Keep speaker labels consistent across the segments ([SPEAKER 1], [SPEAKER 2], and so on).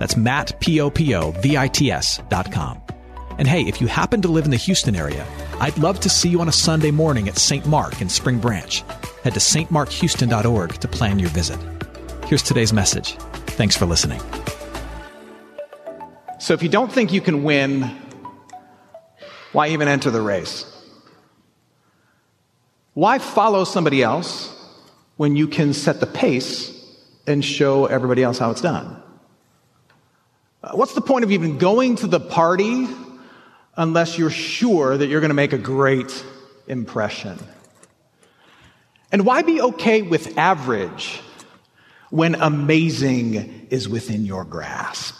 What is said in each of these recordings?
[SPEAKER 1] That's Matt, P-O-P-O-V-I-T-S dot com. And hey, if you happen to live in the Houston area, I'd love to see you on a Sunday morning at St. Mark in Spring Branch. Head to stmarkhouston.org to plan your visit. Here's today's message. Thanks for listening.
[SPEAKER 2] So if you don't think you can win, why even enter the race? Why follow somebody else when you can set the pace and show everybody else how it's done? Uh, what's the point of even going to the party unless you're sure that you're going to make a great impression? And why be okay with average when amazing is within your grasp?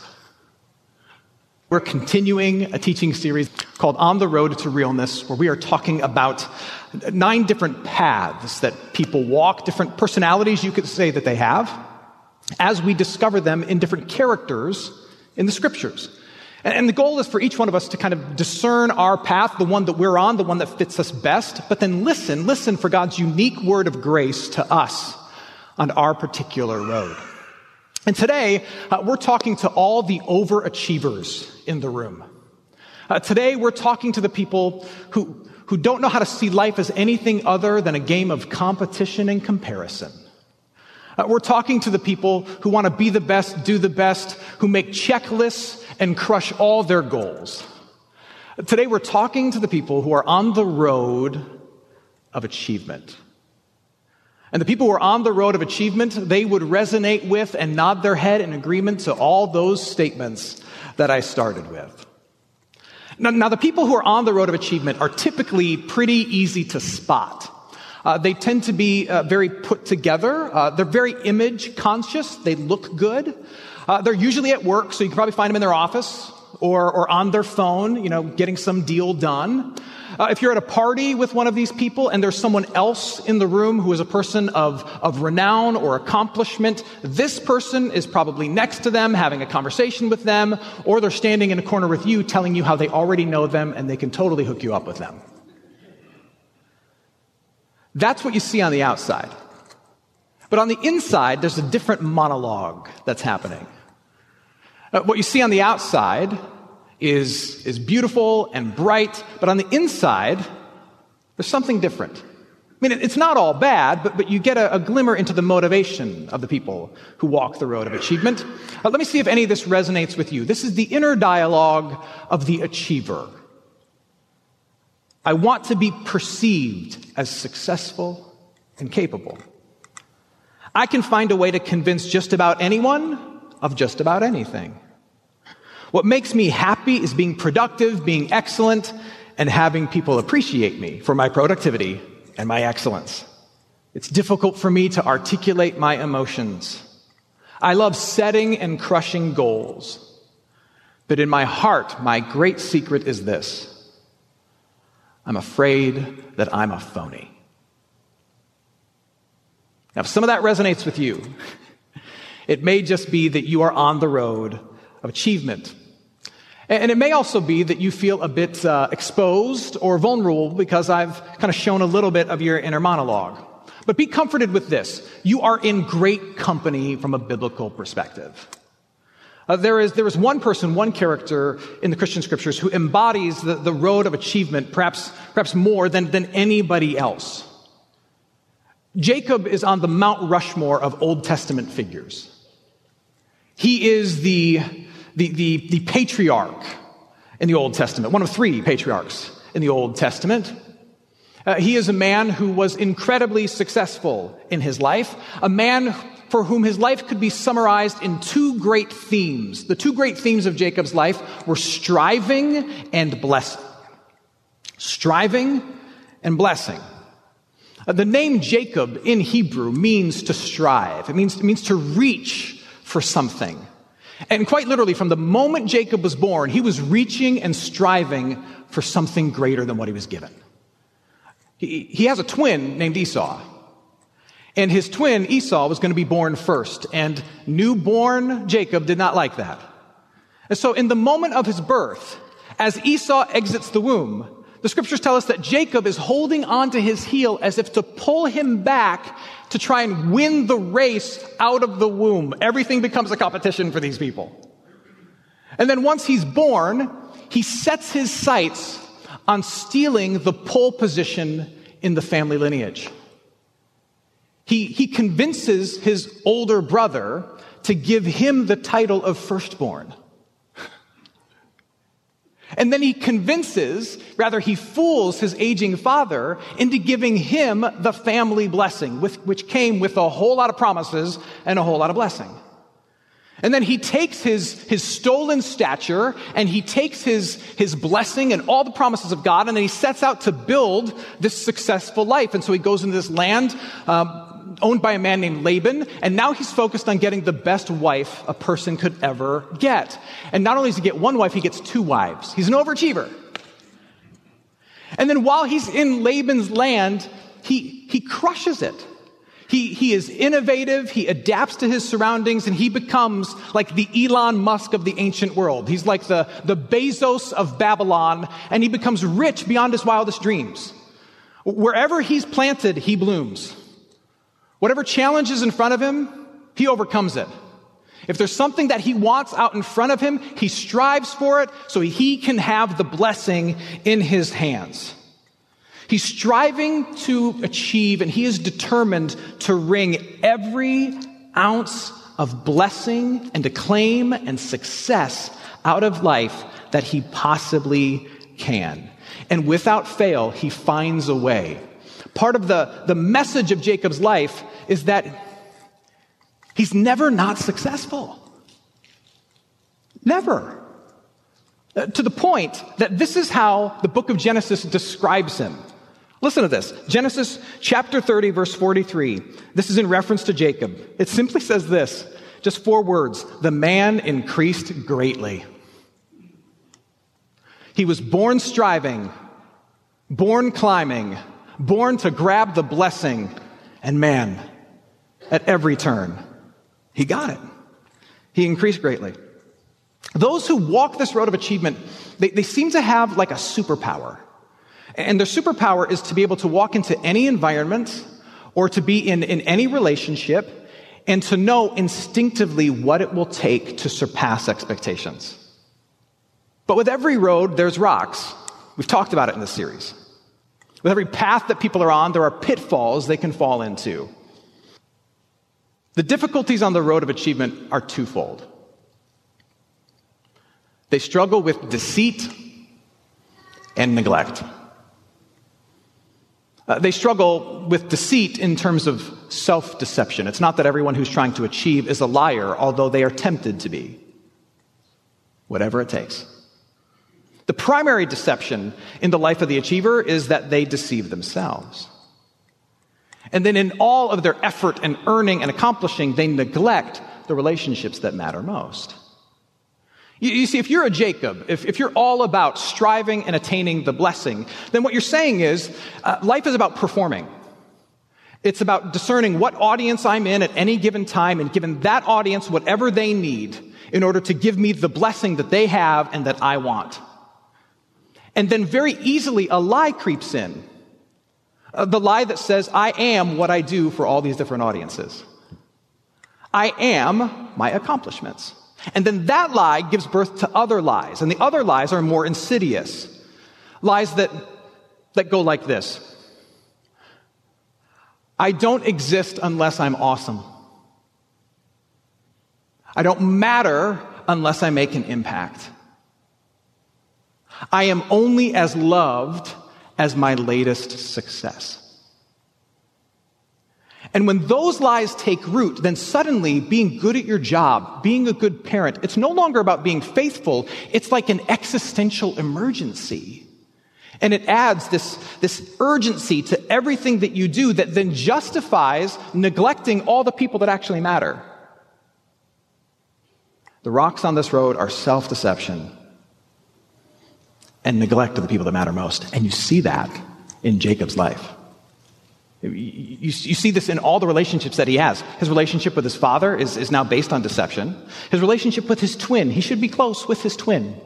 [SPEAKER 2] We're continuing a teaching series called On the Road to Realness, where we are talking about nine different paths that people walk, different personalities you could say that they have, as we discover them in different characters in the scriptures. And the goal is for each one of us to kind of discern our path, the one that we're on, the one that fits us best, but then listen, listen for God's unique word of grace to us on our particular road. And today, uh, we're talking to all the overachievers in the room. Uh, today, we're talking to the people who, who don't know how to see life as anything other than a game of competition and comparison. Uh, we're talking to the people who want to be the best, do the best, who make checklists and crush all their goals. Today, we're talking to the people who are on the road of achievement. And the people who are on the road of achievement, they would resonate with and nod their head in agreement to all those statements that I started with. Now, now the people who are on the road of achievement are typically pretty easy to spot. Uh, they tend to be uh, very put together. Uh, they're very image conscious. They look good. Uh, they're usually at work, so you can probably find them in their office or, or on their phone, you know, getting some deal done. Uh, if you're at a party with one of these people and there's someone else in the room who is a person of, of renown or accomplishment, this person is probably next to them having a conversation with them, or they're standing in a corner with you telling you how they already know them and they can totally hook you up with them. That's what you see on the outside. But on the inside, there's a different monologue that's happening. Uh, what you see on the outside is, is beautiful and bright, but on the inside, there's something different. I mean, it's not all bad, but, but you get a, a glimmer into the motivation of the people who walk the road of achievement. Uh, let me see if any of this resonates with you. This is the inner dialogue of the achiever. I want to be perceived as successful and capable. I can find a way to convince just about anyone of just about anything. What makes me happy is being productive, being excellent, and having people appreciate me for my productivity and my excellence. It's difficult for me to articulate my emotions. I love setting and crushing goals. But in my heart, my great secret is this I'm afraid that I'm a phony. Now, if some of that resonates with you, it may just be that you are on the road of achievement. And it may also be that you feel a bit uh, exposed or vulnerable because I've kind of shown a little bit of your inner monologue. But be comforted with this. You are in great company from a biblical perspective. Uh, there, is, there is one person, one character in the Christian scriptures who embodies the, the road of achievement perhaps, perhaps more than, than anybody else. Jacob is on the Mount Rushmore of Old Testament figures. He is the, the, the, the patriarch in the Old Testament, one of three patriarchs in the Old Testament. Uh, he is a man who was incredibly successful in his life, a man for whom his life could be summarized in two great themes. The two great themes of Jacob's life were striving and blessing. Striving and blessing. Uh, the name Jacob in Hebrew means to strive. It means, it means to reach for something. And quite literally, from the moment Jacob was born, he was reaching and striving for something greater than what he was given. He, he has a twin named Esau. And his twin, Esau, was going to be born first. And newborn Jacob did not like that. And so, in the moment of his birth, as Esau exits the womb, the scriptures tell us that Jacob is holding onto his heel as if to pull him back to try and win the race out of the womb. Everything becomes a competition for these people. And then once he's born, he sets his sights on stealing the pole position in the family lineage. He, he convinces his older brother to give him the title of firstborn. And then he convinces, rather, he fools his aging father into giving him the family blessing, with, which came with a whole lot of promises and a whole lot of blessing. And then he takes his, his stolen stature and he takes his, his blessing and all the promises of God and then he sets out to build this successful life. And so he goes into this land, um, owned by a man named Laban, and now he's focused on getting the best wife a person could ever get. And not only does he get one wife, he gets two wives. He's an overachiever. And then while he's in Laban's land, he, he crushes it. He, he is innovative, he adapts to his surroundings, and he becomes like the Elon Musk of the ancient world. He's like the, the Bezos of Babylon, and he becomes rich beyond his wildest dreams. Wherever he's planted, he blooms. Whatever challenge is in front of him, he overcomes it. If there's something that he wants out in front of him, he strives for it so he can have the blessing in his hands. He's striving to achieve and he is determined to wring every ounce of blessing and acclaim and success out of life that he possibly can. And without fail, he finds a way. Part of the, the message of Jacob's life is that he's never not successful. Never. Uh, to the point that this is how the book of Genesis describes him. Listen to this Genesis chapter 30, verse 43. This is in reference to Jacob. It simply says this just four words the man increased greatly. He was born striving, born climbing, born to grab the blessing, and man, at every turn. He got it. He increased greatly. Those who walk this road of achievement, they, they seem to have like a superpower. And their superpower is to be able to walk into any environment or to be in, in any relationship and to know instinctively what it will take to surpass expectations. But with every road, there's rocks. We've talked about it in this series. With every path that people are on, there are pitfalls they can fall into. The difficulties on the road of achievement are twofold. They struggle with deceit and neglect. Uh, they struggle with deceit in terms of self deception. It's not that everyone who's trying to achieve is a liar, although they are tempted to be. Whatever it takes. The primary deception in the life of the achiever is that they deceive themselves. And then in all of their effort and earning and accomplishing, they neglect the relationships that matter most. You, you see, if you're a Jacob, if, if, you're all about striving and attaining the blessing, then what you're saying is uh, life is about performing. It's about discerning what audience I'm in at any given time and giving that audience whatever they need in order to give me the blessing that they have and that I want. And then very easily a lie creeps in uh, the lie that says, I am what I do for all these different audiences. I am my accomplishments. And then that lie gives birth to other lies. And the other lies are more insidious. Lies that, that go like this. I don't exist unless I'm awesome. I don't matter unless I make an impact. I am only as loved as my latest success. And when those lies take root, then suddenly being good at your job, being a good parent, it's no longer about being faithful. It's like an existential emergency. And it adds this, this urgency to everything that you do that then justifies neglecting all the people that actually matter. The rocks on this road are self deception and neglect of the people that matter most. And you see that in Jacob's life. You, you, see this in all the relationships that he has. His relationship with his father is, is now based on deception. His relationship with his twin, he should be close with his twin.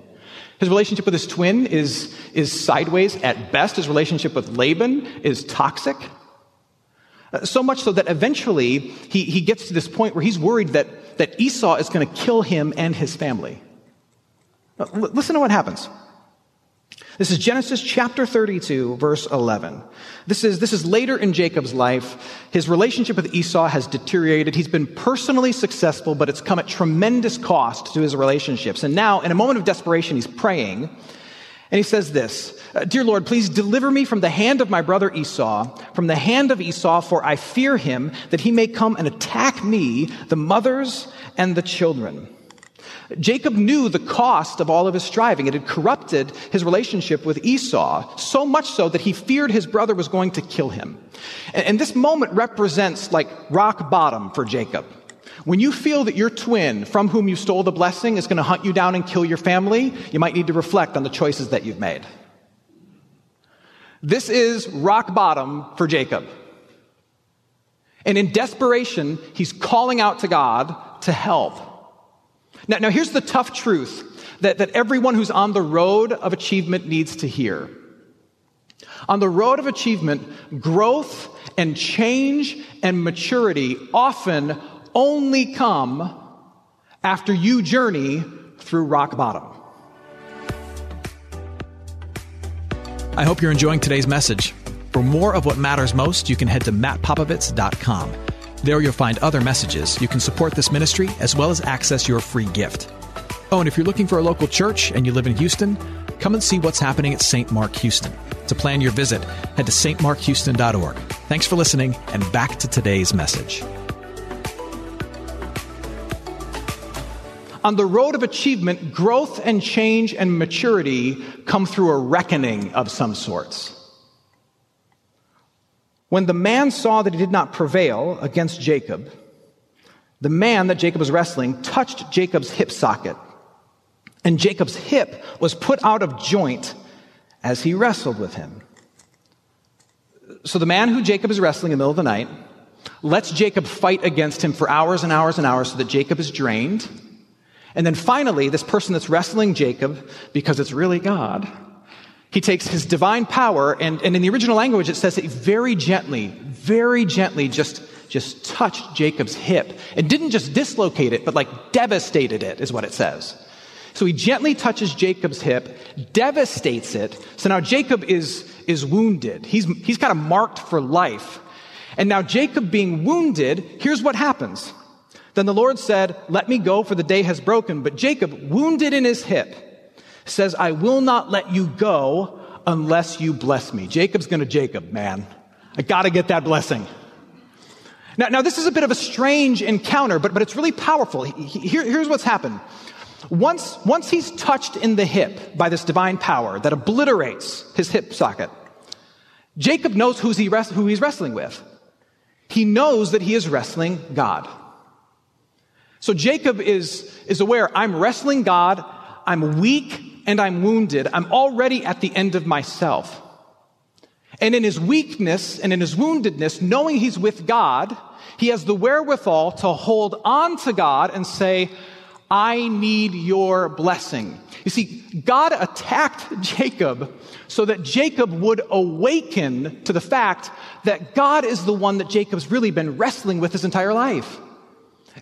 [SPEAKER 2] His relationship with his twin is, is sideways at best. His relationship with Laban is toxic. Uh, so much so that eventually he, he gets to this point where he's worried that, that Esau is going to kill him and his family. Listen to what happens. This is Genesis chapter 32, verse 11. This is, this is later in Jacob's life. His relationship with Esau has deteriorated. He's been personally successful, but it's come at tremendous cost to his relationships. And now, in a moment of desperation, he's praying. And he says this, uh, Dear Lord, please deliver me from the hand of my brother Esau, from the hand of Esau, for I fear him that he may come and attack me, the mothers and the children. Jacob knew the cost of all of his striving. It had corrupted his relationship with Esau, so much so that he feared his brother was going to kill him. And, this moment represents like rock bottom for Jacob. When you feel that your twin, from whom you stole the blessing, is going to hunt you down and kill your family, you might need to reflect on the choices that you've made. This is rock bottom for Jacob. And in desperation, he's calling out to God to help. Now, now here's the tough truth that, that everyone who's on the road of achievement needs to hear. On the road of achievement, growth and change and maturity often only come after you journey through rock bottom.
[SPEAKER 1] I hope you're enjoying today's message. For more of what matters most, you can head to mattpopovits.com. There you'll find other messages. You can support this ministry as well as access your free gift. Oh, and if you're looking for a local church and you live in Houston, come and see what's happening at St. Mark Houston. To plan your visit, head to stmarkhouston.org. Thanks for listening, and back to today's message.
[SPEAKER 2] On the road of achievement, growth and change and maturity come through a reckoning of some sorts. When the man saw that he did not prevail against Jacob, the man that Jacob was wrestling touched Jacob's hip socket, and Jacob's hip was put out of joint as he wrestled with him. So the man who Jacob is wrestling in the middle of the night lets Jacob fight against him for hours and hours and hours so that Jacob is drained. And then finally, this person that's wrestling Jacob, because it's really God, he takes his divine power, and, and in the original language, it says that he very gently, very gently just, just touched Jacob's hip. It didn't just dislocate it, but like devastated it, is what it says. So he gently touches Jacob's hip, devastates it. So now Jacob is, is wounded. He's, he's kind of marked for life. And now Jacob being wounded, here's what happens. Then the Lord said, let me go for the day has broken. But Jacob, wounded in his hip, says, I will not let you go unless you bless me. Jacob's going to Jacob, man. I got to get that blessing. Now, now, this is a bit of a strange encounter, but, but it's really powerful. Here, here's what's happened. Once, once he's touched in the hip by this divine power that obliterates his hip socket, Jacob knows who's he rest, who he's wrestling with. He knows that he is wrestling God. So Jacob is, is aware, I'm wrestling God, I'm weak, and I'm wounded, I'm already at the end of myself. And in his weakness and in his woundedness, knowing he's with God, he has the wherewithal to hold on to God and say, I need your blessing. You see, God attacked Jacob so that Jacob would awaken to the fact that God is the one that Jacob's really been wrestling with his entire life.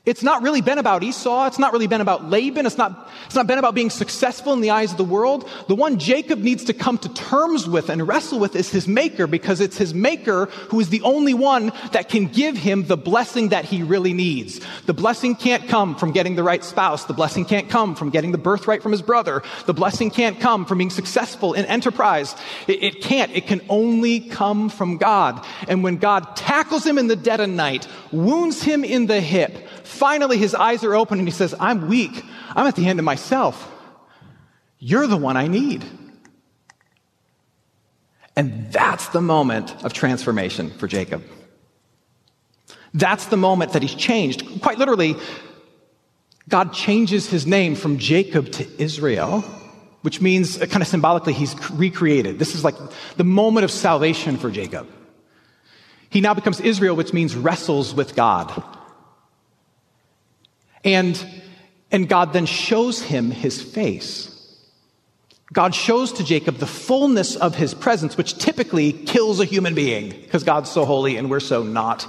[SPEAKER 2] It's not really been about Esau. It's not really been about Laban. It's not, it's not been about being successful in the eyes of the world. The one Jacob needs to come to terms with and wrestle with is his maker because it's his maker who is the only one that can give him the blessing that he really needs. The blessing can't come from getting the right spouse. The blessing can't come from getting the birthright from his brother. The blessing can't come from being successful in enterprise. It, it can't. It can only come from God. And when God tackles him in the dead of night, wounds him in the hip, Finally, his eyes are open and he says, I'm weak. I'm at the end of myself. You're the one I need. And that's the moment of transformation for Jacob. That's the moment that he's changed. Quite literally, God changes his name from Jacob to Israel, which means uh, kind of symbolically he's recreated. This is like the moment of salvation for Jacob. He now becomes Israel, which means wrestles with God. And, and God then shows him his face. God shows to Jacob the fullness of his presence, which typically kills a human being because God's so holy and we're so not.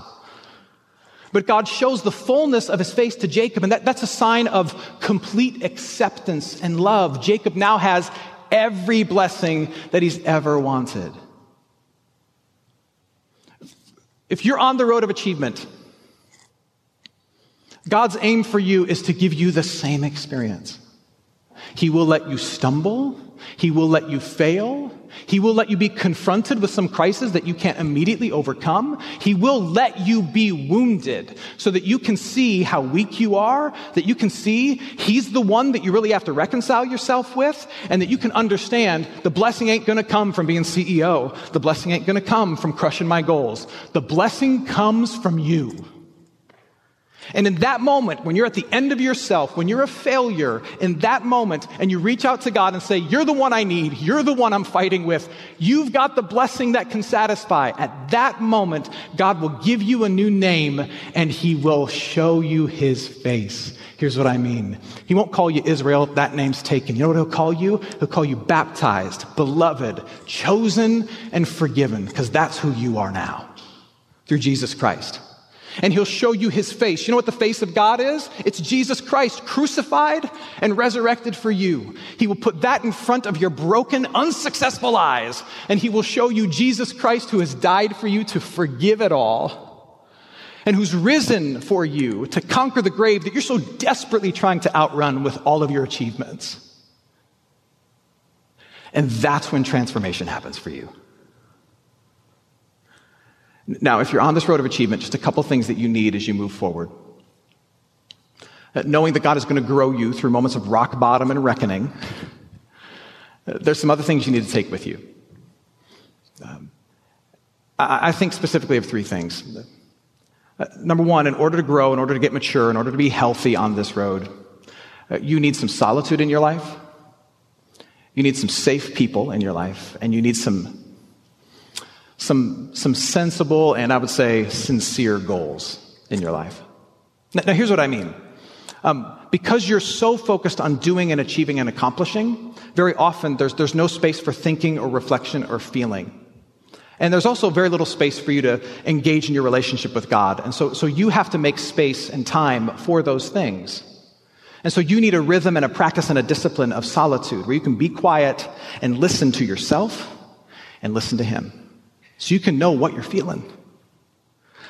[SPEAKER 2] But God shows the fullness of his face to Jacob, and that, that's a sign of complete acceptance and love. Jacob now has every blessing that he's ever wanted. If you're on the road of achievement, God's aim for you is to give you the same experience. He will let you stumble. He will let you fail. He will let you be confronted with some crisis that you can't immediately overcome. He will let you be wounded so that you can see how weak you are, that you can see He's the one that you really have to reconcile yourself with, and that you can understand the blessing ain't gonna come from being CEO. The blessing ain't gonna come from crushing my goals. The blessing comes from you. And in that moment, when you're at the end of yourself, when you're a failure, in that moment, and you reach out to God and say, You're the one I need, you're the one I'm fighting with, you've got the blessing that can satisfy. At that moment, God will give you a new name and He will show you His face. Here's what I mean He won't call you Israel, that name's taken. You know what He'll call you? He'll call you baptized, beloved, chosen, and forgiven, because that's who you are now through Jesus Christ and he'll show you his face. You know what the face of God is? It's Jesus Christ crucified and resurrected for you. He will put that in front of your broken, unsuccessful eyes, and he will show you Jesus Christ who has died for you to forgive it all, and who's risen for you to conquer the grave that you're so desperately trying to outrun with all of your achievements. And that's when transformation happens for you. Now, if you're on this road of achievement, just a couple things that you need as you move forward. Uh, knowing that God is going to grow you through moments of rock bottom and reckoning, uh, there's some other things you need to take with you. Um, I, I, think specifically of three things. Uh, number one, in order to grow, in order to get mature, in order to be healthy on this road, uh, you need some solitude in your life. You need some safe people in your life, and you need some some, some sensible and I would say sincere goals in your life. Now, now here's what I mean. Um, because you're so focused on doing and achieving and accomplishing, very often there's, there's no space for thinking or reflection or feeling. And there's also very little space for you to engage in your relationship with God. And so, so you have to make space and time for those things. And so you need a rhythm and a practice and a discipline of solitude where you can be quiet and listen to yourself and listen to Him so you can know what you're feeling.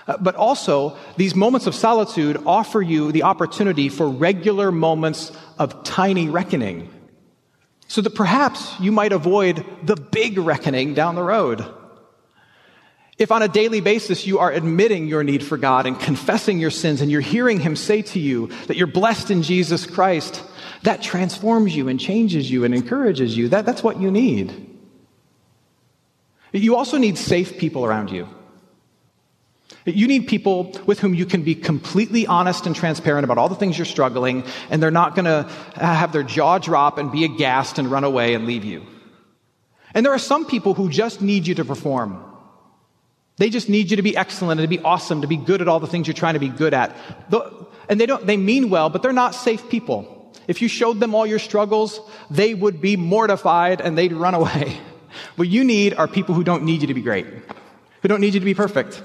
[SPEAKER 2] Uh, but also, these moments of solitude offer you the opportunity for regular moments of tiny reckoning, so that perhaps you might avoid the big reckoning down the road. If on a daily basis you are admitting your need for God and confessing your sins and you're hearing Him say to you that you're blessed in Jesus Christ, that transforms you and changes you and encourages you. That, that's what you need. You also need safe people around you. You need people with whom you can be completely honest and transparent about all the things you're struggling, and they're not going to have their jaw drop and be aghast and run away and leave you. And there are some people who just need you to perform. They just need you to be excellent and to be awesome, to be good at all the things you're trying to be good at. And they don't, they mean well, but they're not safe people. If you showed them all your struggles, they would be mortified and they'd run away. What you need are people who don't need you to be great, who don't need you to be perfect.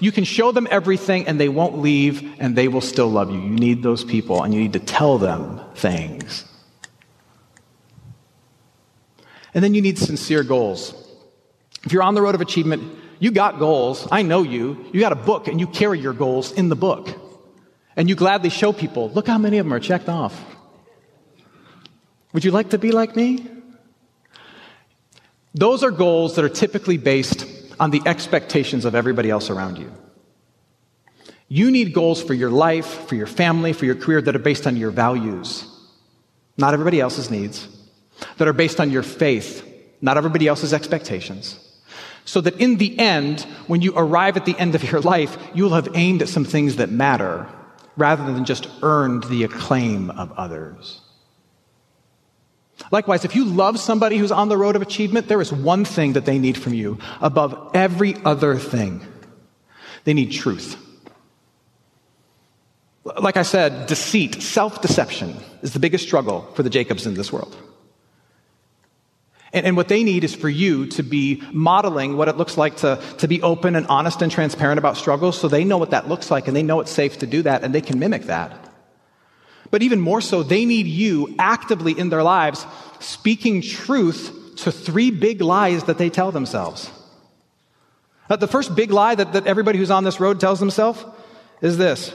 [SPEAKER 2] You can show them everything and they won't leave and they will still love you. You need those people and you need to tell them things. And then you need sincere goals. If you're on the road of achievement, you got goals. I know you. You got a book and you carry your goals in the book. And you gladly show people, look how many of them are checked off. Would you like to be like me? Those are goals that are typically based on the expectations of everybody else around you. You need goals for your life, for your family, for your career that are based on your values, not everybody else's needs, that are based on your faith, not everybody else's expectations. So that in the end, when you arrive at the end of your life, you'll have aimed at some things that matter rather than just earned the acclaim of others. Likewise, if you love somebody who's on the road of achievement, there is one thing that they need from you above every other thing. They need truth. Like I said, deceit, self deception is the biggest struggle for the Jacobs in this world. And, and, what they need is for you to be modeling what it looks like to, to be open and honest and transparent about struggles so they know what that looks like and they know it's safe to do that and they can mimic that. But even more so, they need you actively in their lives speaking truth to three big lies that they tell themselves. Uh, the first big lie that, that everybody who's on this road tells themselves is this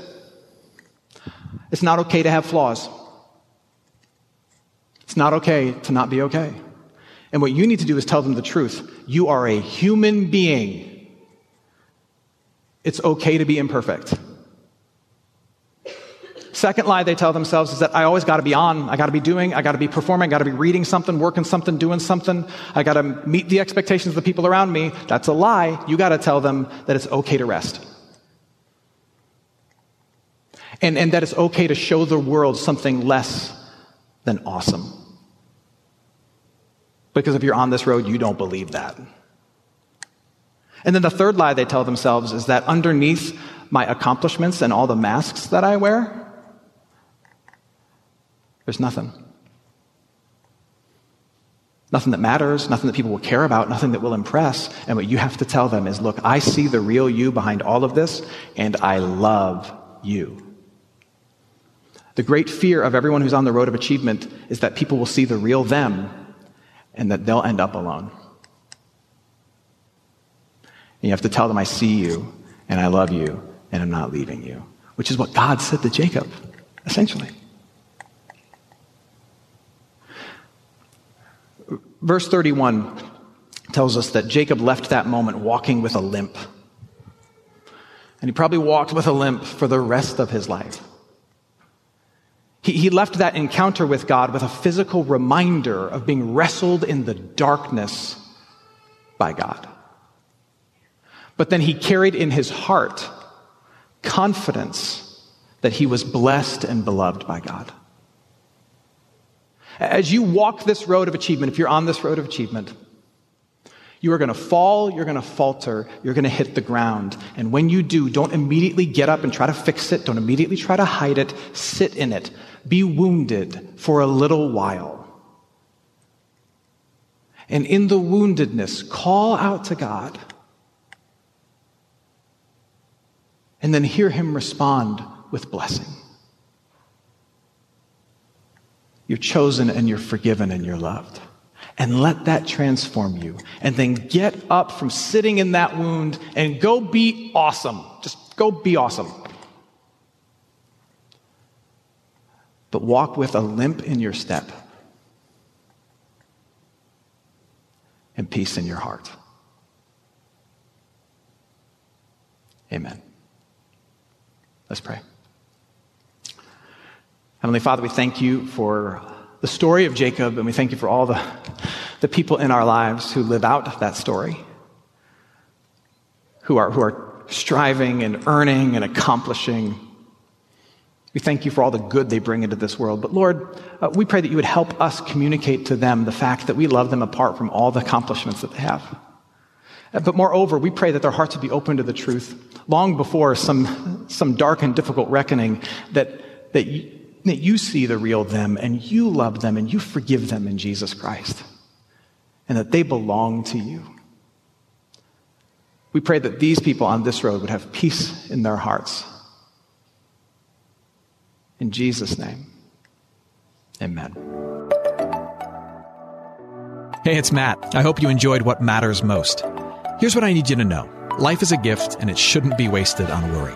[SPEAKER 2] it's not okay to have flaws. It's not okay to not be okay. And what you need to do is tell them the truth. You are a human being. It's okay to be imperfect. Second lie they tell themselves is that I always got to be on. I got to be doing. I got to be performing. I got to be reading something, working something, doing something. I got to meet the expectations of the people around me. That's a lie. You got to tell them that it's okay to rest. And, and that it's okay to show the world something less than awesome. Because if you're on this road, you don't believe that. And then the third lie they tell themselves is that underneath my accomplishments and all the masks that I wear, there's nothing. Nothing that matters, nothing that people will care about, nothing that will impress. And what you have to tell them is look, I see the real you behind all of this, and I love you. The great fear of everyone who's on the road of achievement is that people will see the real them and that they'll end up alone. And you have to tell them, I see you and I love you and I'm not leaving you, which is what God said to Jacob, essentially. Verse 31 tells us that Jacob left that moment walking with a limp. And he probably walked with a limp for the rest of his life. He, he left that encounter with God with a physical reminder of being wrestled in the darkness by God. But then he carried in his heart confidence that he was blessed and beloved by God. As you walk this road of achievement, if you're on this road of achievement, you are going to fall, you're going to falter, you're going to hit the ground. And when you do, don't immediately get up and try to fix it. Don't immediately try to hide it. Sit in it. Be wounded for a little while. And in the woundedness, call out to God. And then hear Him respond with blessing. You're chosen and you're forgiven and you're loved. And let that transform you. And then get up from sitting in that wound and go be awesome. Just go be awesome. But walk with a limp in your step and peace in your heart. Amen. Let's pray. Heavenly Father, we thank you for the story of Jacob, and we thank you for all the, the people in our lives who live out that story, who are, who are striving and earning and accomplishing. We thank you for all the good they bring into this world. But Lord, uh, we pray that you would help us communicate to them the fact that we love them apart from all the accomplishments that they have. Uh, but moreover, we pray that their hearts would be open to the truth long before some, some dark and difficult reckoning that, that that you see the real them and you love them and you forgive them in Jesus Christ and that they belong to you. We pray that these people on this road would have peace in their hearts. In Jesus' name, amen.
[SPEAKER 1] Hey, it's Matt. I hope you enjoyed what matters most. Here's what I need you to know life is a gift, and it shouldn't be wasted on worry.